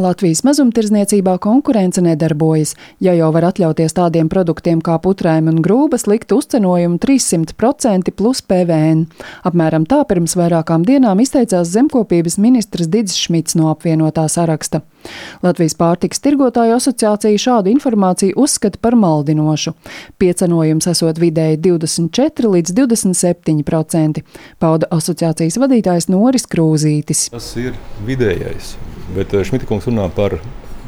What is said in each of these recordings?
Latvijas mazumtirdzniecībā konkurence nedarbojas. Ja jau var atļauties tādiem produktiem kā putrēm un grūbas likt uzcenojumu 300% plus PVN. Apmēram tā pirms vairākām dienām izteicās zemkopības ministrs Digis Šmits no apvienotā saraksta. Latvijas pārtiks tirgotāju asociācija šādu informāciju uzskata par maldinošu. Piecenojums esot vidēji 24 līdz 27%, pauda asociācijas vadītājs Noris Krūzītis. Tas ir vidējais bet eh, Šmitakungs runā par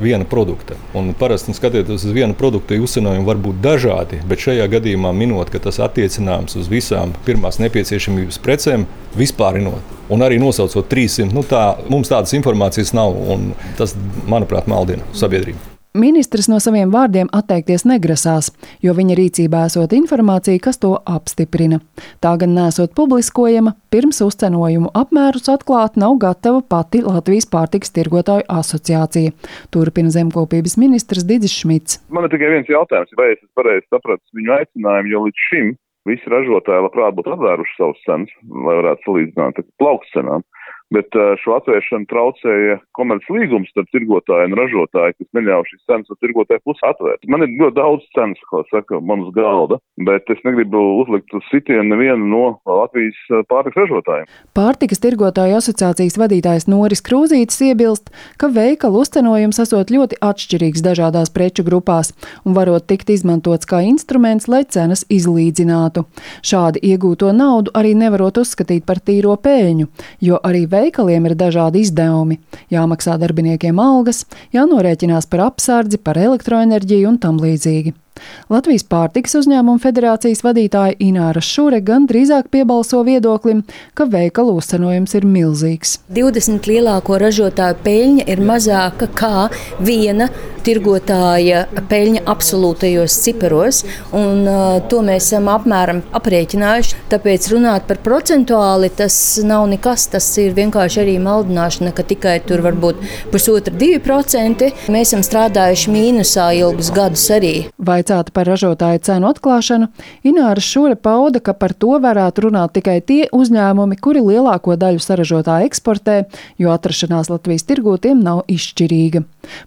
viena produkta. Un parasti skatoties uz vienu produktu, uzcenojumi var būt dažādi, bet šajā gadījumā minot, ka tas attiecināms uz visām pirmās nepieciešamības precēm, vispārinot. Un arī nosaucot 300, nu tā, mums tādas informācijas nav. Tas, manuprāt, maldina sabiedrību. Ministrs no saviem vārdiem atteikties negrasās, jo viņa rīcībā esot informācija, kas to apstiprina. Tā gan nesot publiskojama, pirms uzcenojumu apmērus atklāt nav gatava pati Latvijas pārtiks tirgotāju asociācija. Turpina zemkopības ministrs Digis Šmits. Man ir tikai viens jautājums, vai es pareizi sapratu viņu aicinājumu, jo līdz šim visi ražotāji labprāt būtu atvēruši savus cenas, lai varētu salīdzināt ar plaukcenām bet šo atvēršanu traucēja komerclīgums starp tirgotāju un ražotāju, kas neļauj šīs cenas no tirgotāja puses atvērt. Man ir ļoti daudz cenas, ko saka man uz galda, bet es negribu uzlikt uz sitienu nevienu no Latvijas pārtikas ražotājiem. Pārtikas tirgotāju asociācijas vadītājs Noris Krūzītis iebilst, ka veikalu uzcenojums esot ļoti atšķirīgs dažādās preču grupās un varot tikt izmantots kā instruments, lai cenas izlīdzinātu. Šādi iegūto naudu arī nevarot uzskatīt par tīro pēļņu, jo arī veikalu veikaliem ir dažādi izdevumi. Jāmaksā darbiniekiem algas, jānorēķinās par apsardzi, par elektroenerģiju un tam līdzīgi. Latvijas pārtiks uzņēmumu federācijas vadītāja Ināra Šure gan drīzāk piebalso viedoklim, ka veikalu uzcenojums ir milzīgs. 20 lielāko ražotāju peļņa ir mazāka kā viena tirgotāja peļņa absolūtajos ciparos, un to mēs esam apmēram aprēķinājuši. Tāpēc runāt par procentuāli tas nav nekas, tas ir vienkārši arī maldināšana, ka tikai tur var būt pusotra, divi procenti. Mēs esam strādājuši mīnusā ilgus gadus arī. Vaicāta par ražotāju cenu atklāšanu, Ināra Šure pauda, ka par to varētu runāt tikai tie uzņēmumi, kuri lielāko daļu saražotā eksportē, jo atrašanās Latvijas tirgū tiem nav izšķirīga.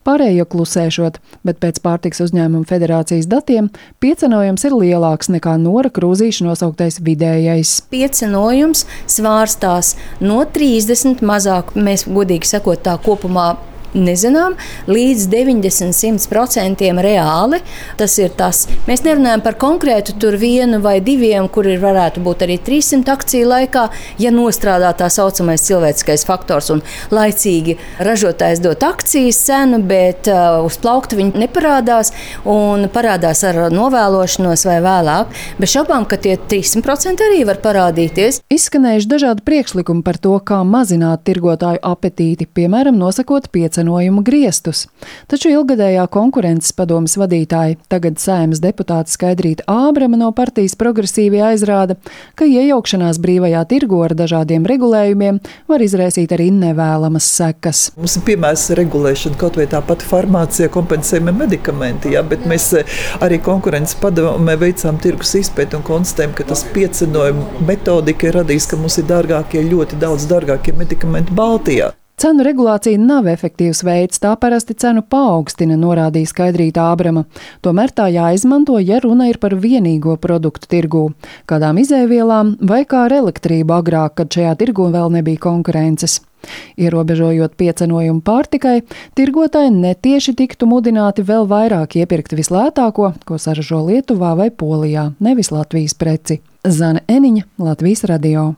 Pārējo klusē novēršot, bet pēc pārtiks uzņēmuma federācijas datiem piecenojums ir lielāks nekā Nora Krūzīša nosauktais vidējais. Piecenojums svārstās no 30 mazāk, mēs godīgi sakot, tā kopumā nezinām, līdz 90-100% reāli. Tas ir tas. Mēs nerunājam par konkrētu tur vienu vai diviem, kuri varētu būt arī 300 akciju laikā, ja nostrādā tā saucamais cilvēciskais faktors un laicīgi ražotājs dot akcijas cenu, bet uh, uz plaukta viņi neparādās un parādās ar novēlošanos vai vēlāk. Bez šaubām, ka tie 300% arī var parādīties. Izskanējuši dažādi priekšlikumi par to, kā mazināt tirgotāju apetīti, piemēram, nosakot piecenu īstenojumu griestus. Taču ilgadējā konkurences padomas vadītāja, tagad sēmas deputāta Skaidrīta Ābrama no partijas progresīvi aizrāda, ka iejaukšanās brīvajā tirgo ar dažādiem regulējumiem var izraisīt arī nevēlamas sekas. Mums ir piemērs regulēšana, kaut vai tā pati farmācija, kompensējumi medikamenti, jā, bet mēs eh, arī konkurences padomē veicām tirgus izpēti un konstatējam, ka tas piecenojuma metodika ir radījis, ka mums ir dārgākie, ļoti daudz dārgākie medikamenti Baltijā. Cenu regulācija nav efektīvs veids, tā parasti cenu paaugstina, norādīja Skaidrīta Ābrama. Tomēr tā jāizmanto, ja runa ir par vienīgo produktu tirgū, kādām izēvielām vai kā ar elektrību agrāk, kad šajā tirgū vēl nebija konkurences. Ierobežojot piecenojumu pārtikai, tirgotāji netieši tiktu mudināti vēl vairāk iepirkt vislētāko, ko saražo Lietuvā vai Polijā, nevis Latvijas preci. Zana Eniņa, Latvijas radio.